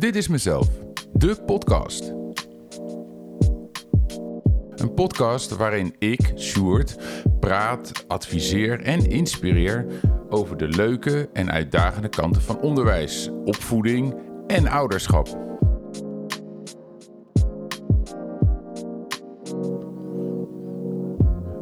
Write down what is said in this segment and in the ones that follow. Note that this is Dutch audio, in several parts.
Dit is mezelf, de podcast. Een podcast waarin ik, Sjoerd, praat, adviseer en inspireer over de leuke en uitdagende kanten van onderwijs, opvoeding en ouderschap.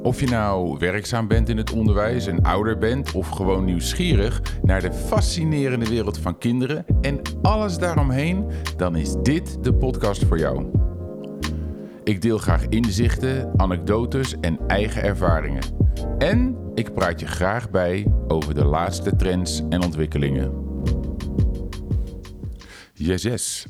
Of je nou werkzaam bent in het onderwijs en ouder bent of gewoon nieuwsgierig naar de fascinerende wereld van kinderen en alles daaromheen, dan is dit de podcast voor jou. Ik deel graag inzichten, anekdotes en eigen ervaringen. En ik praat je graag bij over de laatste trends en ontwikkelingen. Yes, yes.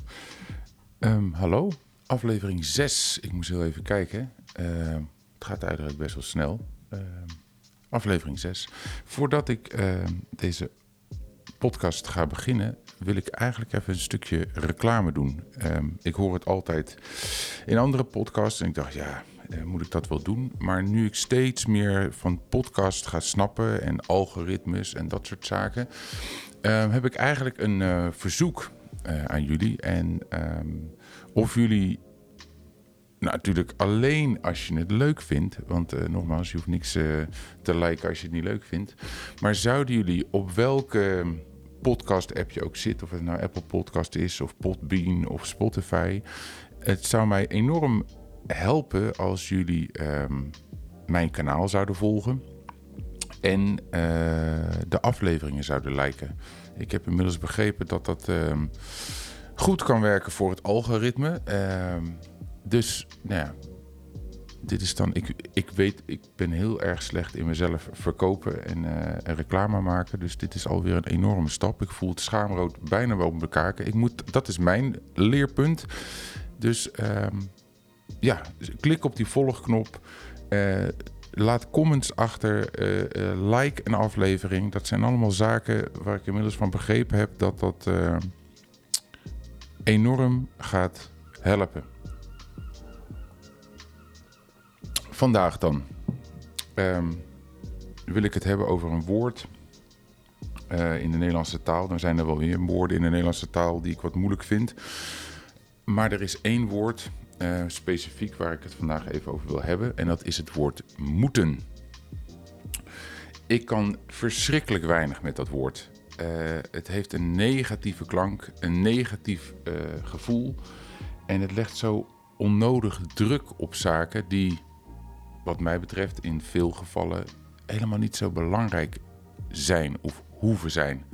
Ehm, hallo, aflevering 6. Ik moest heel even kijken. Ehm, het gaat eigenlijk best wel snel. Ehm, aflevering 6. Voordat ik ehm, deze podcast ga beginnen, wil ik eigenlijk even een stukje reclame doen. Ehm, ik hoor het altijd in andere podcasts en ik dacht, ja, eh, moet ik dat wel doen? Maar nu ik steeds meer van podcast ga snappen en algoritmes en dat soort zaken, heb ik eigenlijk een eh, verzoek eh, aan jullie. En of jullie nou, natuurlijk alleen als je het leuk vindt. Want eh, nogmaals, je hoeft niks eh, te liken als je het niet leuk vindt. Maar zouden jullie op welke podcast-app je ook zit... of het nou Apple Podcast is, of Podbean, of Spotify... het zou mij enorm helpen als jullie ehm, mijn kanaal zouden volgen... en eh, de afleveringen zouden liken. Ik heb inmiddels begrepen dat dat... ehm, goed kan werken voor het algoritme. Ehm, dus, nou ja, dit is dan. Ik, ik weet, ik ben heel erg slecht in mezelf verkopen en, en reclame maken. Dus dit is alweer een enorme stap. Ik voel het schaamrood bijna wel op elkaar. Ik moet, dat is mijn leerpunt. Dus ehm, ja, klik op die volgknop. Eh, laat comments achter. eh, like een aflevering. Dat zijn allemaal zaken waar ik inmiddels van begrepen heb dat dat eh, enorm gaat helpen. Vandaag dan ehm, wil ik het hebben over een woord eh, in de Nederlandse taal. Dan zijn er wel weer woorden in de Nederlandse taal die ik wat moeilijk vind. Maar er is één woord eh, specifiek waar ik het vandaag even over wil hebben. En dat is het woord moeten. Ik kan verschrikkelijk weinig met dat woord. Eh, het heeft een negatieve klank, een negatief gevoel. En het legt zo onnodig druk op zaken die, wat mij betreft, in veel gevallen helemaal niet zo belangrijk zijn of hoeven zijn.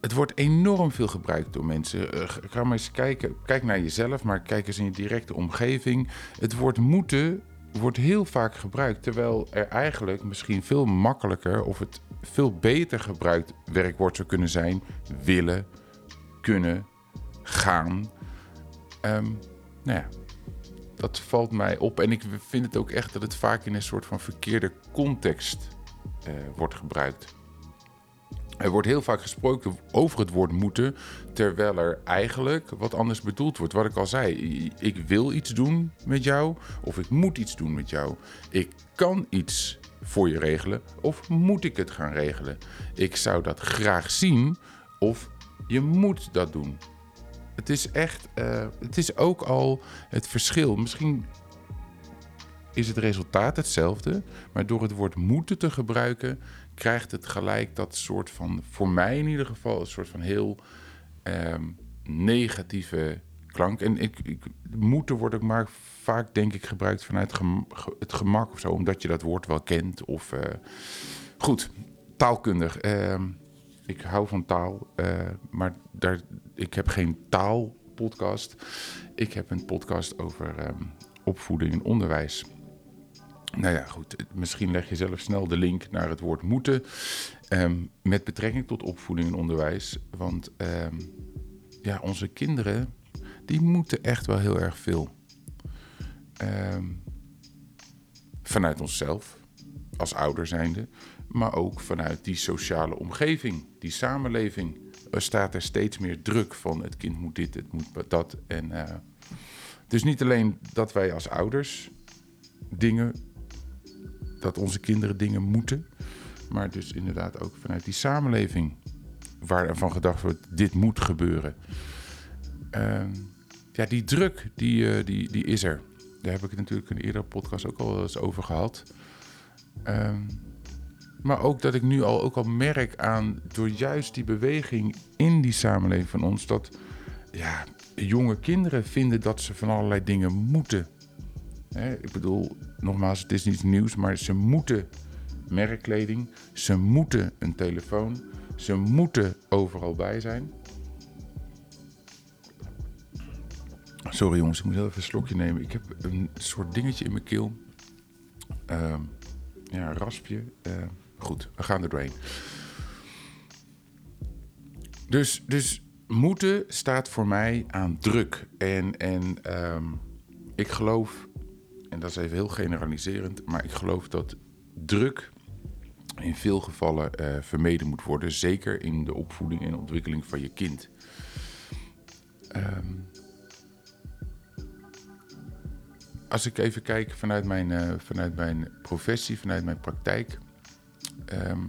Het wordt enorm veel gebruikt door mensen. Eh, ga maar eens kijken. Kijk naar jezelf, maar kijk eens in je directe omgeving. Het woord moeten wordt heel vaak gebruikt. Terwijl er eigenlijk misschien veel makkelijker of het veel beter gebruikt werkwoord zou kunnen zijn. Willen, kunnen, gaan. Ehm, nou ja, dat valt mij op. En ik vind het ook echt dat het vaak in een soort van verkeerde context eh, wordt gebruikt. Er wordt heel vaak gesproken over het woord moeten, terwijl er eigenlijk wat anders bedoeld wordt. Wat ik al zei, ik wil iets doen met jou of ik moet iets doen met jou. Ik kan iets voor je regelen of moet ik het gaan regelen? Ik zou dat graag zien of je moet dat doen. Het is echt, eh, het is ook al het verschil. Misschien is het resultaat hetzelfde, maar door het woord moeten te gebruiken, krijgt het gelijk dat soort van, voor mij in ieder geval, een soort van heel ehm, negatieve klank. En ik, ik, moeten wordt ook maar vaak, denk ik, gebruikt vanuit het gemak of zo, omdat je dat woord wel kent. Of eh, goed, taalkundig. Ik hou van taal, eh, maar daar, ik heb geen taalpodcast. Ik heb een podcast over ehm, opvoeding en onderwijs. Nou ja, goed. Misschien leg je zelf snel de link naar het woord moeten. ehm, met betrekking tot opvoeding en onderwijs. Want ehm, ja, onze kinderen, die moeten echt wel heel erg veel. Vanuit onszelf, als ouder zijnde. Maar ook vanuit die sociale omgeving, die samenleving. Staat er steeds meer druk van het kind moet dit, het moet dat. En, dus niet alleen dat wij als ouders dingen dat onze kinderen dingen moeten. Maar dus inderdaad ook vanuit die samenleving. waarvan gedacht wordt, dit moet gebeuren. Ehm, ja, die druk, die, eh, die, die is er. Daar heb ik het natuurlijk in een eerdere podcast ook al eens over gehad. Ehm, maar ook dat ik nu al, ook al merk aan, door juist die beweging in die samenleving van ons, dat ja, jonge kinderen vinden dat ze van allerlei dingen moeten. ik bedoel, nogmaals, het is niet nieuws, maar ze moeten merkkleding, ze moeten een telefoon, ze moeten overal bij zijn. Sorry jongens, ik moet even een slokje nemen. Ik heb een soort dingetje in mijn keel. Uh, ja, raspje. Uh, goed, we gaan er doorheen. Dus, dus moeten staat voor mij aan druk. En, en ehm, ik geloof, en dat is even heel generaliserend, maar ik geloof dat druk in veel gevallen uh, vermeden moet worden. Zeker in de opvoeding en ontwikkeling van je kind. Um, als ik even kijk vanuit mijn, uh, vanuit mijn professie, vanuit mijn praktijk. Um,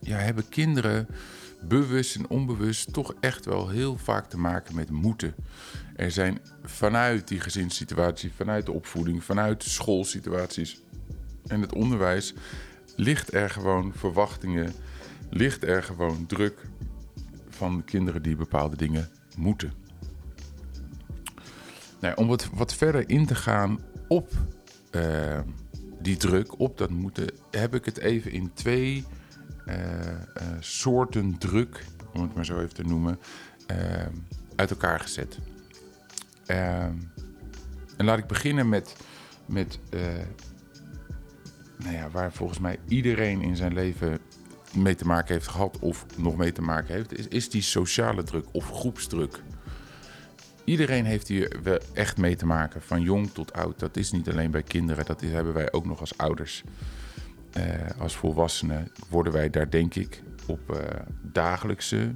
ja, hebben kinderen bewust en onbewust toch echt wel heel vaak te maken met moeten. Er zijn vanuit die gezinssituatie, vanuit de opvoeding, vanuit de schoolsituaties en het onderwijs ligt er gewoon verwachtingen, ligt er gewoon druk van kinderen die bepaalde dingen moeten. Nou, om wat, wat verder in te gaan op uh, die druk, op dat moeten, heb ik het even in twee uh, uh, soorten druk, om het maar zo even te noemen, uit elkaar gezet. en laat ik beginnen met, met nou ja, waar volgens mij iedereen in zijn leven mee te maken heeft gehad of nog mee te maken heeft, is, is die sociale druk of groepsdruk. Iedereen heeft hier echt mee te maken, van jong tot oud. Dat is niet alleen bij kinderen, dat hebben wij ook nog als ouders. Uh, als volwassenen worden wij daar denk ik op uh, dagelijkse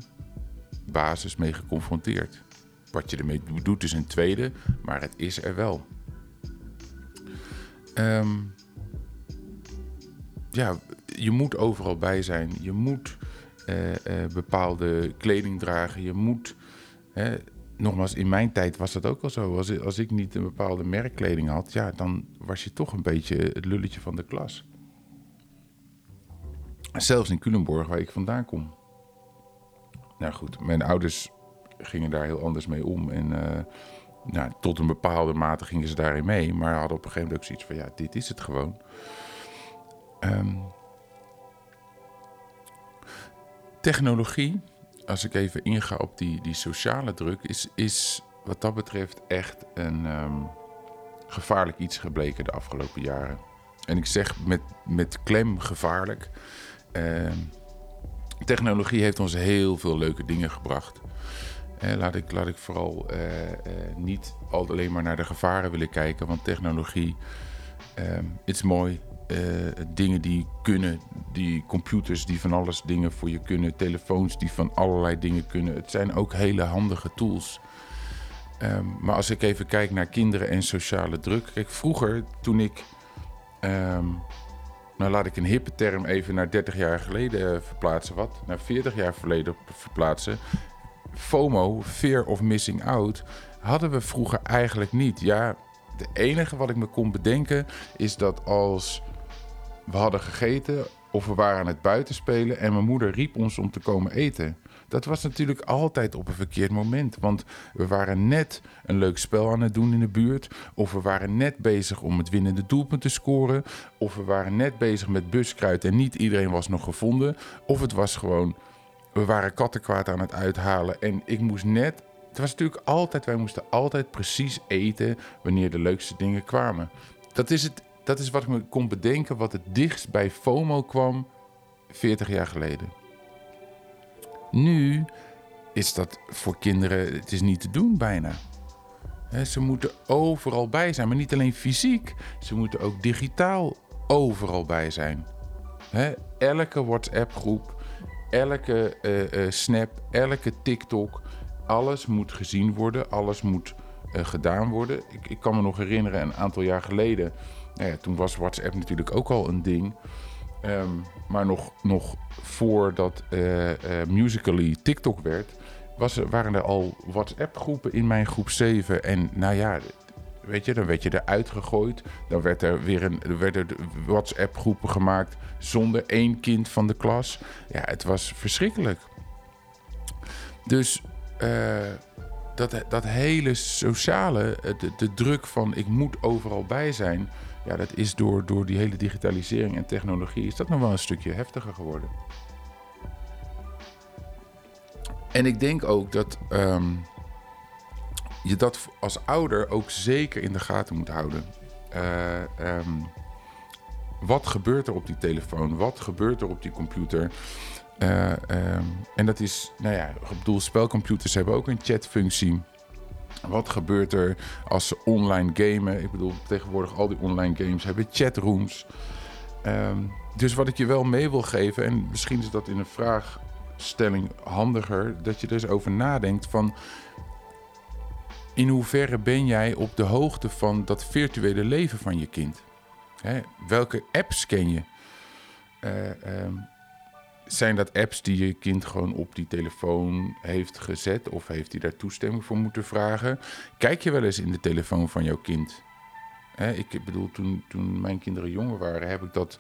basis mee geconfronteerd. Wat je ermee doet is een tweede, maar het is er wel. Um, ja, je moet overal bij zijn. Je moet uh, bepaalde kleding dragen. Je moet nogmaals, in mijn tijd was dat ook al zo. Als, als ik niet een bepaalde merkkleding had, ja, dan was je toch een beetje het lulletje van de klas. Zelfs in Culemborg, waar ik vandaan kom. Nou goed, mijn ouders gingen daar heel anders mee om. En uh, nou, tot een bepaalde mate gingen ze daarin mee. Maar hadden op een gegeven moment ook zoiets van, ja, dit is het gewoon. Um, technologie als ik even inga op die, die sociale druk, is, is wat dat betreft echt een um, gevaarlijk iets gebleken de afgelopen jaren. En ik zeg met, met klem gevaarlijk. Uh, technologie heeft ons heel veel leuke dingen gebracht. Laat, ik, laat ik vooral uh, uh, niet alleen maar naar de gevaren willen kijken, want technologie ehm, is mooi, uh, dingen die kunnen, die computers die van alles dingen voor je kunnen, telefoons die van allerlei dingen kunnen. Het zijn ook hele handige tools. Um, maar als ik even kijk naar kinderen en sociale druk. Kijk, vroeger toen ik, um, nou laat ik een hippe term even naar 30 jaar geleden uh, verplaatsen, wat? Naar 40 jaar verleden verplaatsen. FOMO, Fear of Missing Out, hadden we vroeger eigenlijk niet. Ja, het enige wat ik me kon bedenken is dat als we hadden gegeten of we waren aan het buiten spelen en mijn moeder riep ons om te komen eten. Dat was natuurlijk altijd op een verkeerd moment, want we waren net een leuk spel aan het doen in de buurt, of we waren net bezig om het winnende doelpunt te scoren, of we waren net bezig met buskruid en niet iedereen was nog gevonden, of het was gewoon, we waren kattenkwaad aan het uithalen en ik moest net. Het was natuurlijk altijd, wij moesten altijd precies eten wanneer de leukste dingen kwamen. Dat is het dat is wat ik me kon bedenken wat het dichtst bij FOMO kwam 40 jaar geleden. Nu is dat voor kinderen, het is niet te doen bijna. ze moeten overal bij zijn, maar niet alleen fysiek. Ze moeten ook digitaal overal bij zijn. elke WhatsApp-groep, elke uh, uh, Snap, elke TikTok, alles moet gezien worden, alles moet uh, gedaan worden. Ik, kan me nog herinneren, een aantal jaar geleden nou toen was WhatsApp natuurlijk ook al een ding. Ehm, maar nog, nog voordat uh, Musically TikTok werd, was, waren er al WhatsApp-groepen in mijn groep 7. En nou ja, weet je, dan werd je eruit gegooid. Dan werd er weer een, er werden WhatsApp-groepen gemaakt zonder één kind van de klas. Ja, het was verschrikkelijk. Dus uh, dat, dat hele sociale, de, de druk van ik moet overal bij zijn ja, dat is door, door die hele digitalisering en technologie is dat nog wel een stukje heftiger geworden. En ik denk ook dat um, je dat als ouder ook zeker in de gaten moet houden. Uh, um, wat gebeurt er op die telefoon? Wat gebeurt er op die computer? Uh, um, en dat is, nou ja, ik bedoel, spelcomputers hebben ook een chatfunctie. Wat gebeurt er als ze online gamen? Ik bedoel, tegenwoordig al die online games hebben chatrooms. Um, dus wat ik je wel mee wil geven, en misschien is dat in een vraagstelling handiger, dat je er eens over nadenkt van in hoeverre ben jij op de hoogte van dat virtuele leven van je kind? Hè? Welke apps ken je? Uh, zijn dat apps die je kind gewoon op die telefoon heeft gezet? Of heeft hij daar toestemming voor moeten vragen? Kijk je wel eens in de telefoon van jouw kind? ik bedoel, toen, toen mijn kinderen jonger waren, heb ik dat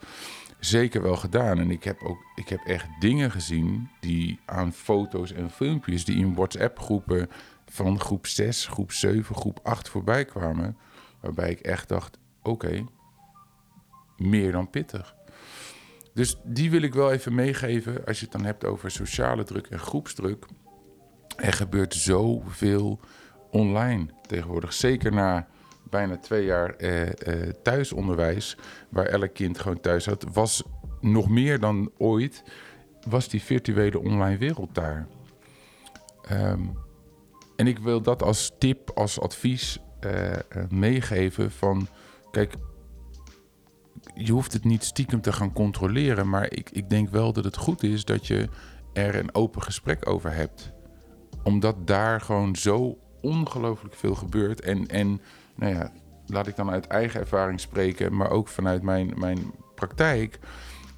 zeker wel gedaan. En ik heb ook ik heb echt dingen gezien die aan foto's en filmpjes die in WhatsApp-groepen van groep 6, groep 7, groep 8 voorbij kwamen. Waarbij ik echt dacht: oké, meer dan pittig. Dus die wil ik wel even meegeven als je het dan hebt over sociale druk en groepsdruk. Er gebeurt zoveel online tegenwoordig. Zeker na bijna twee jaar eh, eh, thuisonderwijs, waar elk kind gewoon thuis had, was nog meer dan ooit, was die virtuele online wereld daar. Um, en ik wil dat als tip, als advies uh, meegeven van, kijk, je hoeft het niet stiekem te gaan controleren. Maar ik, ik denk wel dat het goed is dat je er een open gesprek over hebt. Omdat daar gewoon zo ongelooflijk veel gebeurt. En, en nou ja, laat ik dan uit eigen ervaring spreken, maar ook vanuit mijn, mijn praktijk,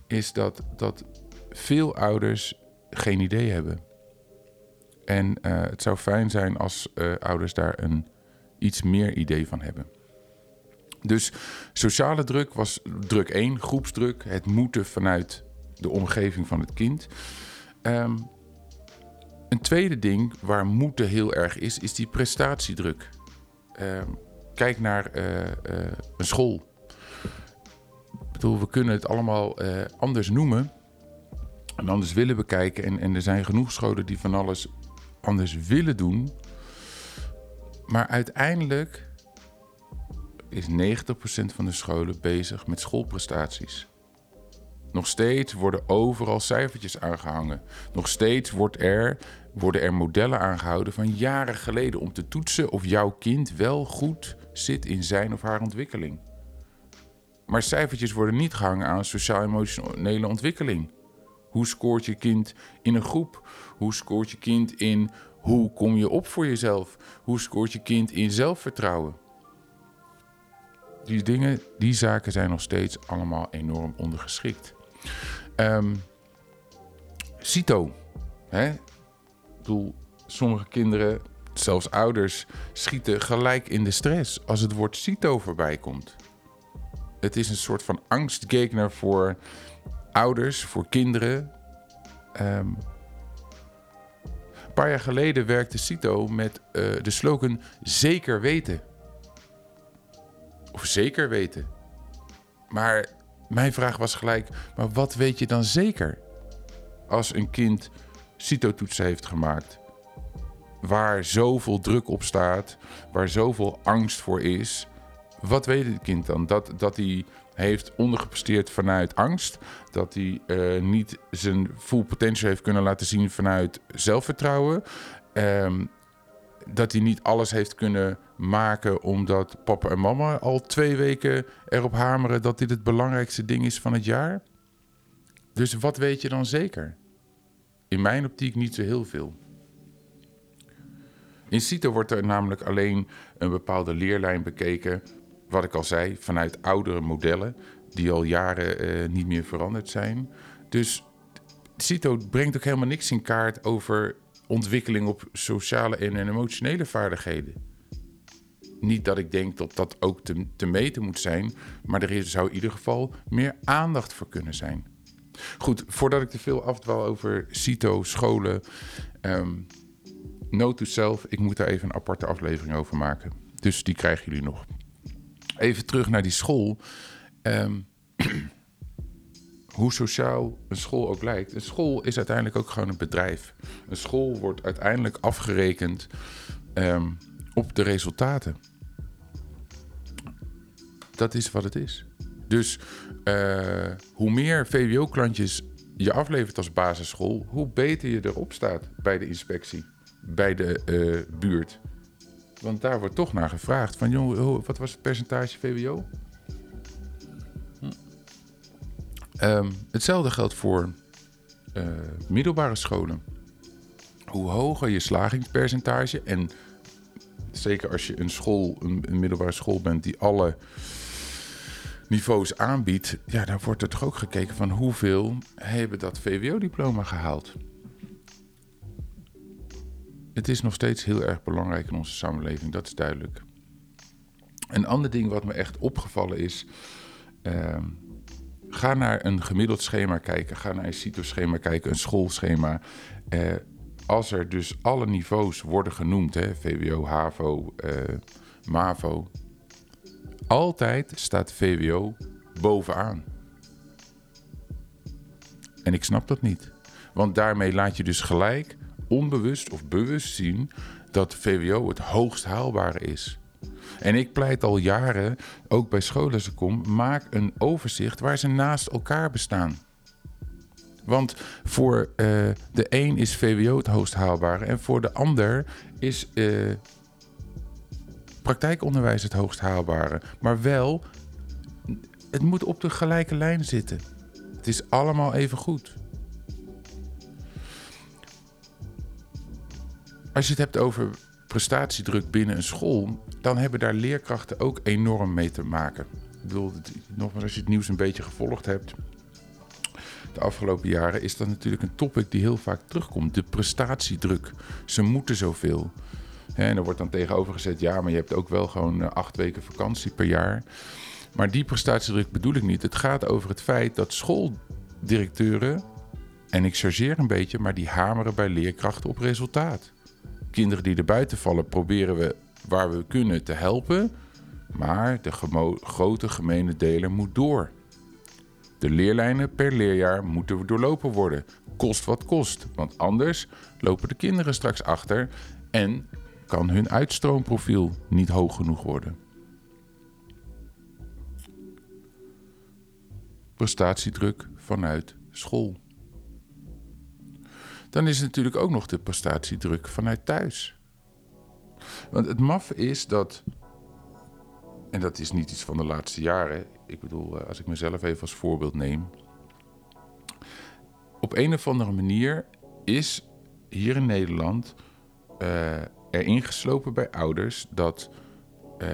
is dat, dat veel ouders geen idee hebben. En uh, het zou fijn zijn als uh, ouders daar een iets meer idee van hebben. Dus sociale druk was druk 1, groepsdruk, het moeten vanuit de omgeving van het kind. Um, een tweede ding waar moeten heel erg is, is die prestatiedruk. Um, kijk naar uh, uh, een school. Ik bedoel, we kunnen het allemaal uh, anders noemen en anders willen bekijken. En, en er zijn genoeg scholen die van alles anders willen doen. Maar uiteindelijk is 90% van de scholen bezig met schoolprestaties. Nog steeds worden overal cijfertjes aangehangen. Nog steeds wordt er, worden er modellen aangehouden van jaren geleden om te toetsen of jouw kind wel goed zit in zijn of haar ontwikkeling. Maar cijfertjes worden niet gehangen aan sociaal-emotionele ontwikkeling. Hoe scoort je kind in een groep? Hoe scoort je kind in hoe kom je op voor jezelf? Hoe scoort je kind in zelfvertrouwen? Die dingen, die zaken zijn nog steeds allemaal enorm ondergeschikt. Um, CITO. Hè? Ik bedoel, sommige kinderen, zelfs ouders, schieten gelijk in de stress als het woord CITO voorbij komt. Het is een soort van angstgegner voor ouders, voor kinderen. Um, een paar jaar geleden werkte CITO met uh, de slogan zeker weten of zeker weten. Maar mijn vraag was gelijk, maar wat weet je dan zeker? Als een kind CITO-toetsen heeft gemaakt, waar zoveel druk op staat, waar zoveel angst voor is, wat weet het kind dan? Dat, dat hij heeft ondergepresteerd vanuit angst, dat hij uh, niet zijn full potential heeft kunnen laten zien vanuit zelfvertrouwen. Um, dat hij niet alles heeft kunnen maken omdat papa en mama al twee weken erop hameren dat dit het belangrijkste ding is van het jaar. Dus wat weet je dan zeker? In mijn optiek niet zo heel veel. In CITO wordt er namelijk alleen een bepaalde leerlijn bekeken, wat ik al zei, vanuit oudere modellen. die al jaren eh, niet meer veranderd zijn. Dus CITO brengt ook helemaal niks in kaart over ontwikkeling op sociale en emotionele vaardigheden. Niet dat ik denk dat dat ook te, te meten moet zijn, maar er zou in ieder geval meer aandacht voor kunnen zijn. Goed, voordat ik te veel afdwaal over CITO, scholen, um, Note to Self, ik moet daar even een aparte aflevering over maken. Dus die krijgen jullie nog. Even terug naar die school. Ehm, hoe sociaal een school ook lijkt. Een school is uiteindelijk ook gewoon een bedrijf. Een school wordt uiteindelijk afgerekend ehm, op de resultaten. Dat is wat het is. Dus uh, hoe meer VWO-klantjes je aflevert als basisschool, hoe beter je erop staat bij de inspectie, bij de uh, buurt. Want daar wordt toch naar gevraagd van, joh, wat was het percentage VWO? Um, hetzelfde geldt voor uh, middelbare scholen. Hoe hoger je slagingspercentage en zeker als je een school, een, middelbare school bent die alle niveaus aanbiedt, ja, dan wordt er toch ook gekeken van hoeveel hebben dat VWO-diploma gehaald. Het is nog steeds heel erg belangrijk in onze samenleving, dat is duidelijk. Een ander ding wat me echt opgevallen is. Uh, ga naar een gemiddeld schema kijken. Ga naar een CITO-schema kijken, een schoolschema. Uh, als er dus alle niveaus worden genoemd, hè, VWO, HAVO, uh, MAVO, altijd staat VWO bovenaan. En ik snap dat niet. Want daarmee laat je dus gelijk onbewust of bewust zien dat VWO het hoogst haalbare is. En ik pleit al jaren, ook bij scholen ik kom, maak een overzicht waar ze naast elkaar bestaan. Want voor uh, de een is VWO het hoogst haalbare en voor de ander is uh, praktijkonderwijs het hoogst haalbare. Maar wel, het moet op de gelijke lijn zitten. Het is allemaal even goed. Als je het hebt over prestatiedruk binnen een school, dan hebben daar leerkrachten ook enorm mee te maken. Ik bedoel, nogmaals, als je het nieuws een beetje gevolgd hebt de afgelopen jaren, is dat natuurlijk een topic die heel vaak terugkomt. De prestatiedruk. Ze moeten zoveel. En er wordt dan tegenover gezet, ja, maar je hebt ook wel gewoon eh, acht weken vakantie per jaar. Maar die prestatiedruk bedoel ik niet. Het gaat over het feit dat schooldirecteuren, en ik chargeer een beetje, maar die hameren bij leerkrachten op resultaat. Kinderen die er buiten vallen, proberen we waar we kunnen te helpen. Maar de grote gemene deler moet door. De leerlijnen per leerjaar moeten doorlopen worden. Kost wat kost. Want anders lopen de kinderen straks achter en kan hun uitstroomprofiel niet hoog genoeg worden. Prestatiedruk vanuit school. Dan is natuurlijk ook nog de prestatiedruk vanuit thuis. Want het maf is dat, en dat is niet iets van de laatste jaren, ik bedoel, eh, als ik mezelf even als voorbeeld neem. Op een of andere manier is hier in Nederland uh, er ingeslopen bij ouders dat uh,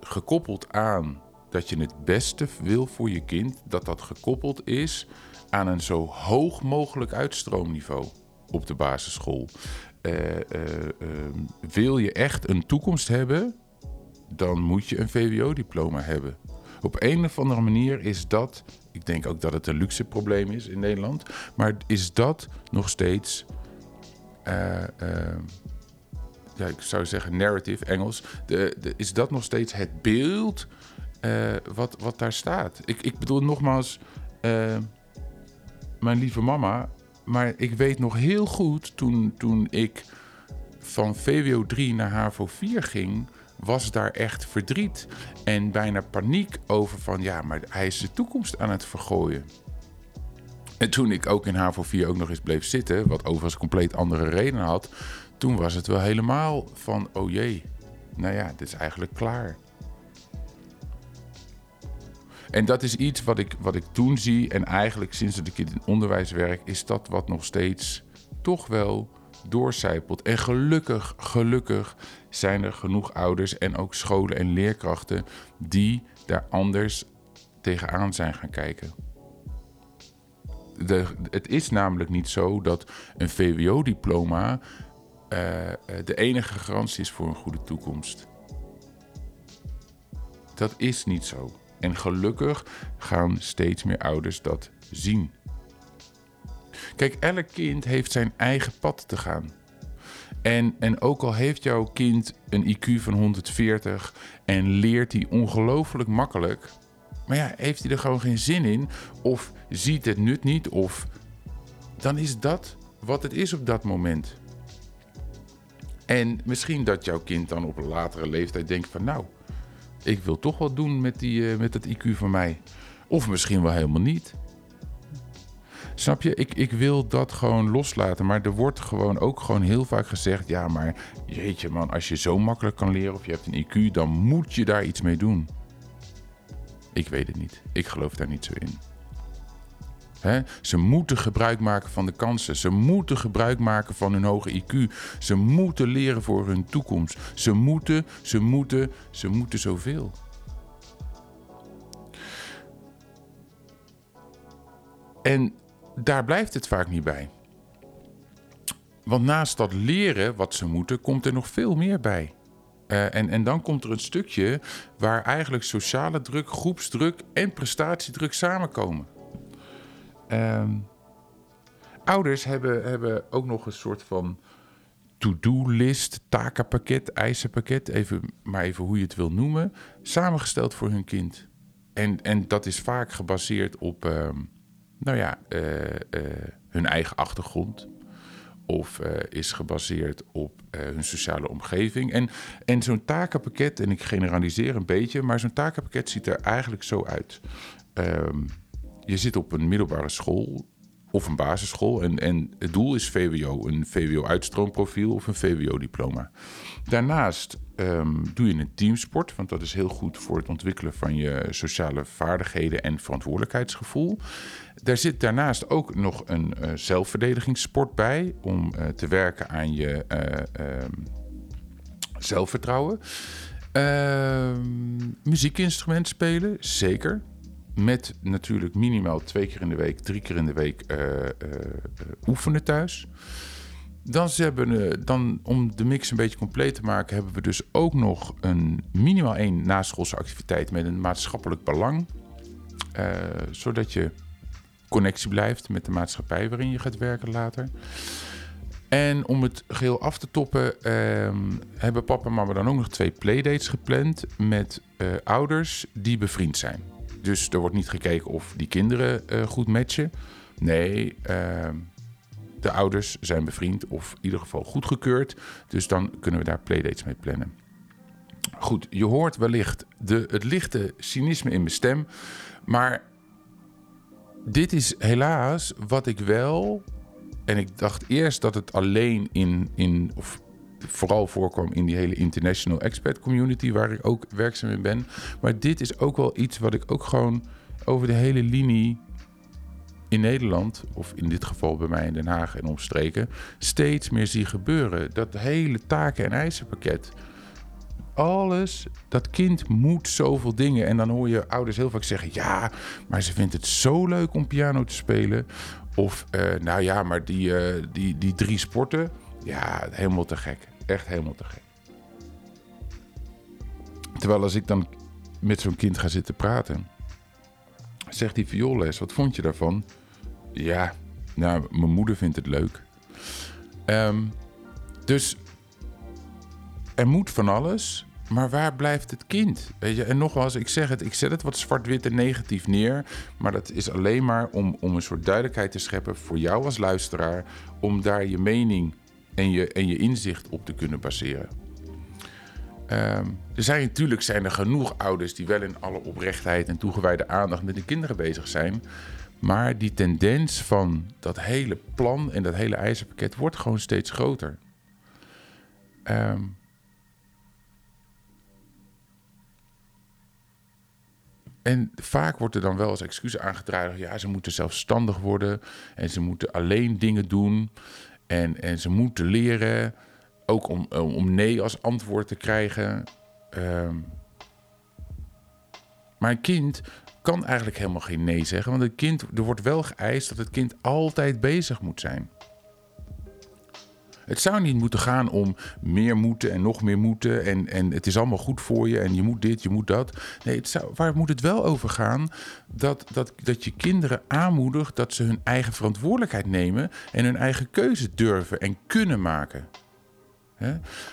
gekoppeld aan dat je het beste wil voor je kind, dat dat gekoppeld is aan een zo hoog mogelijk uitstroomniveau op de basisschool. Uh, wil je echt een toekomst hebben, dan moet je een VWO-diploma hebben. Op een of andere manier is dat, ik denk ook dat het een luxe probleem is in Nederland, maar is dat nog steeds, uh, ja, ik zou zeggen narrative Engels, de, is dat nog steeds het beeld wat, wat daar staat? Ik, ik bedoel nogmaals, mijn lieve mama. Maar ik weet nog heel goed toen, toen ik van VWO 3 naar HAVO 4 ging, was daar echt verdriet en bijna paniek over van ja, maar hij is de toekomst aan het vergooien. En toen ik ook in HAVO 4 ook nog eens bleef zitten, wat overigens compleet andere redenen had, toen was het wel helemaal van oh jee, nou ja, dit is eigenlijk klaar. En dat is iets wat ik, wat ik toen zie. En eigenlijk sinds dat ik in onderwijs werk, is dat wat nog steeds toch wel doorcijpelt. En gelukkig, gelukkig zijn er genoeg ouders en ook scholen en leerkrachten die daar anders tegenaan zijn gaan kijken. De, het is namelijk niet zo dat een VWO-diploma uh, de enige garantie is voor een goede toekomst. Dat is niet zo. En gelukkig gaan steeds meer ouders dat zien. Kijk, elk kind heeft zijn eigen pad te gaan. En, en ook al heeft jouw kind een IQ van 140 en leert hij ongelooflijk makkelijk, maar ja, heeft hij er gewoon geen zin in, of ziet het nut niet, of dan is dat wat het is op dat moment. En misschien dat jouw kind dan op een latere leeftijd denkt van nou, ik wil toch wat doen met, die, uh, met dat IQ van mij. Of misschien wel helemaal niet. Snap je? Ik, ik wil dat gewoon loslaten. Maar er wordt gewoon ook gewoon heel vaak gezegd: ja, maar jeetje man, als je zo makkelijk kan leren of je hebt een IQ, dan moet je daar iets mee doen. Ik weet het niet. Ik geloof daar niet zo in. Ze moeten gebruik maken van de kansen. Ze moeten gebruik maken van hun hoge IQ. Ze moeten leren voor hun toekomst. Ze moeten, ze moeten, ze moeten zoveel. En daar blijft het vaak niet bij. Want naast dat leren wat ze moeten, komt er nog veel meer bij. Uh, en, en dan komt er een stukje waar eigenlijk sociale druk, groepsdruk en prestatiedruk samenkomen. Um, ouders hebben, hebben ook nog een soort van to-do-list, takenpakket, eisenpakket, even, maar even hoe je het wil noemen, samengesteld voor hun kind. En, en dat is vaak gebaseerd op, uh, nou ja, uh, uh, hun eigen achtergrond. Of uh, is gebaseerd op hun sociale omgeving. En, en zo'n takenpakket, en ik generaliseer een beetje, maar zo'n takenpakket ziet er eigenlijk zo uit. Um, je zit op een middelbare school of een basisschool en, en het doel is VWO, een VWO-uitstroomprofiel of een VWO-diploma. Daarnaast um, doe je een teamsport, want dat is heel goed voor het ontwikkelen van je sociale vaardigheden en verantwoordelijkheidsgevoel. Daar zit daarnaast ook nog een uh, zelfverdedigingssport bij om uh, te werken aan je uh, um, zelfvertrouwen. Ehm, muziekinstrument spelen, zeker. Met natuurlijk minimaal twee keer in de week, drie keer in de week uh, uh, oefenen thuis. Dan, hebben, dan, om de mix een beetje compleet te maken, hebben we dus ook nog een minimaal één naschoolse activiteit met een maatschappelijk belang. zodat je connectie blijft met de maatschappij waarin je gaat werken later. En om het geheel af te toppen, uh, hebben papa en mama dan ook nog twee playdates gepland met ouders die bevriend zijn. Dus er wordt niet gekeken of die kinderen uh, goed matchen. Nee, uh, de ouders zijn bevriend of in ieder geval goedgekeurd. Dus dan kunnen we daar playdates mee plannen. Goed, je hoort wellicht de, het lichte cynisme in mijn stem. Maar dit is helaas wat ik wel. En ik dacht eerst dat het alleen in, in of vooral voorkwam in die hele international expat community, waar ik ook werkzaam in ben. Maar dit is ook wel iets wat ik ook gewoon over de hele linie in Nederland, of in dit geval bij mij in Den Haag en omstreken, steeds meer zie gebeuren. Dat hele taken- en eisenpakket. Alles, dat kind moet zoveel dingen. En dan hoor je ouders heel vaak zeggen: ja, maar ze vindt het zo leuk om piano te spelen. Of, uh, nou ja, maar die, uh, die, die drie sporten. Ja, helemaal te gek. Echt helemaal te gek. Terwijl als ik dan met zo'n kind ga zitten praten, zegt die vioolles, wat vond je daarvan? Ja, nou, mijn moeder vindt het leuk. Um, dus er moet van alles, maar waar blijft het kind? Weet je? En nogmaals, ik zeg het, ik zet het wat zwart-wit en negatief neer. Maar dat is alleen maar om, om een soort duidelijkheid te scheppen voor jou als luisteraar. Om daar je mening en je, en je inzicht op te kunnen baseren. Um, er zijn natuurlijk zijn er genoeg ouders die wel in alle oprechtheid en toegewijde aandacht met de kinderen bezig zijn. Maar die tendens van dat hele plan en dat hele ijzerpakket wordt gewoon steeds groter. Um, En vaak wordt er dan wel als excuus aangedragen: ja, ze moeten zelfstandig worden en ze moeten alleen dingen doen. En, en ze moeten leren, ook om, om nee als antwoord te krijgen. Um, maar een kind kan eigenlijk helemaal geen nee zeggen. Want het kind, er wordt wel geëist dat het kind altijd bezig moet zijn. Het zou niet moeten gaan om meer moeten en nog meer moeten. En, en het is allemaal goed voor je en je moet dit, je moet dat. Nee, het zou, waar moet het wel over gaan? Dat, dat, dat je kinderen aanmoedigt dat ze hun eigen verantwoordelijkheid nemen en hun eigen keuze durven en kunnen maken.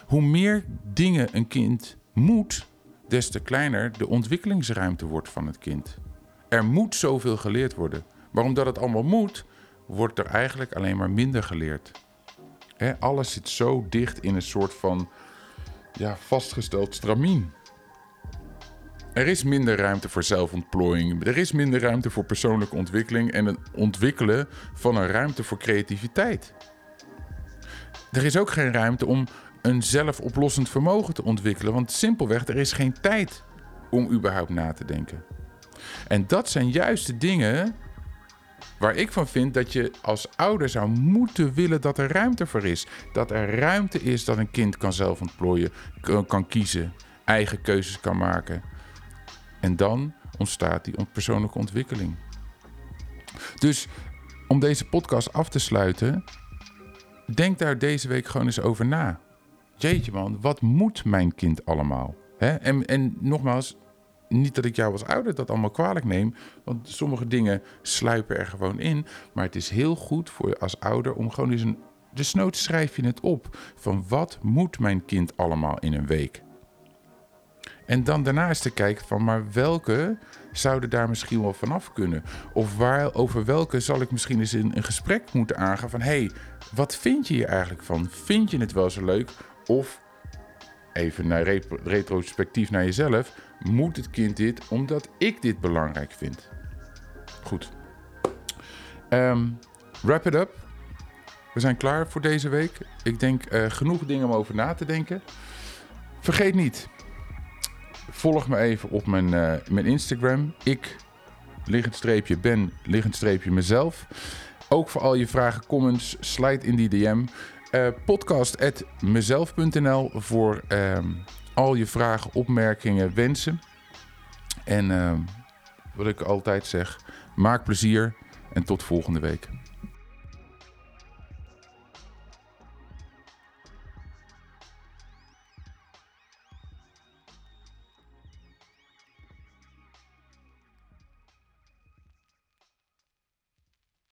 Hoe meer dingen een kind moet, des te kleiner de ontwikkelingsruimte wordt van het kind. Er moet zoveel geleerd worden. Maar omdat het allemaal moet, wordt er eigenlijk alleen maar minder geleerd alles zit zo dicht in een soort van ja, vastgesteld stramien. Er is minder ruimte voor zelfontplooiing. Er is minder ruimte voor persoonlijke ontwikkeling en het ontwikkelen van een ruimte voor creativiteit. Er is ook geen ruimte om een zelfoplossend vermogen te ontwikkelen, want simpelweg er is geen tijd om überhaupt na te denken. En dat zijn juist de dingen Waar ik van vind dat je als ouder zou moeten willen dat er ruimte voor is. Dat er ruimte is dat een kind kan zelf ontplooien, kan kiezen, eigen keuzes kan maken. En dan ontstaat die persoonlijke ontwikkeling. Dus om deze podcast af te sluiten, denk daar deze week gewoon eens over na. Jeetje man, wat moet mijn kind allemaal? En, en nogmaals, niet dat ik jou als ouder dat allemaal kwalijk neem, want sommige dingen sluipen er gewoon in. Maar het is heel goed voor je als ouder om gewoon eens een. Desnoods schrijf je het op van wat moet mijn kind allemaal in een week. En dan daarnaast te kijken van, maar welke zouden daar misschien wel vanaf kunnen? Of waar, over welke zal ik misschien eens in een gesprek moeten aangaan van, hé, hey, wat vind je hier eigenlijk van? Vind je het wel zo leuk? Of even naar retrospectief naar jezelf. Moet het kind dit omdat ik dit belangrijk vind? Goed. Um, wrap it up. We zijn klaar voor deze week. Ik denk uh, genoeg dingen om over na te denken. Vergeet niet, volg me even op mijn, uh, mijn Instagram. Ik, liggend streepje, ben, liggend streepje mezelf. Ook voor al je vragen, comments, slide in die DM. Uh, podcast.mezelf.nl voor ehm, al je vragen, opmerkingen, wensen. En uh, wat ik altijd zeg, maak plezier en tot volgende week.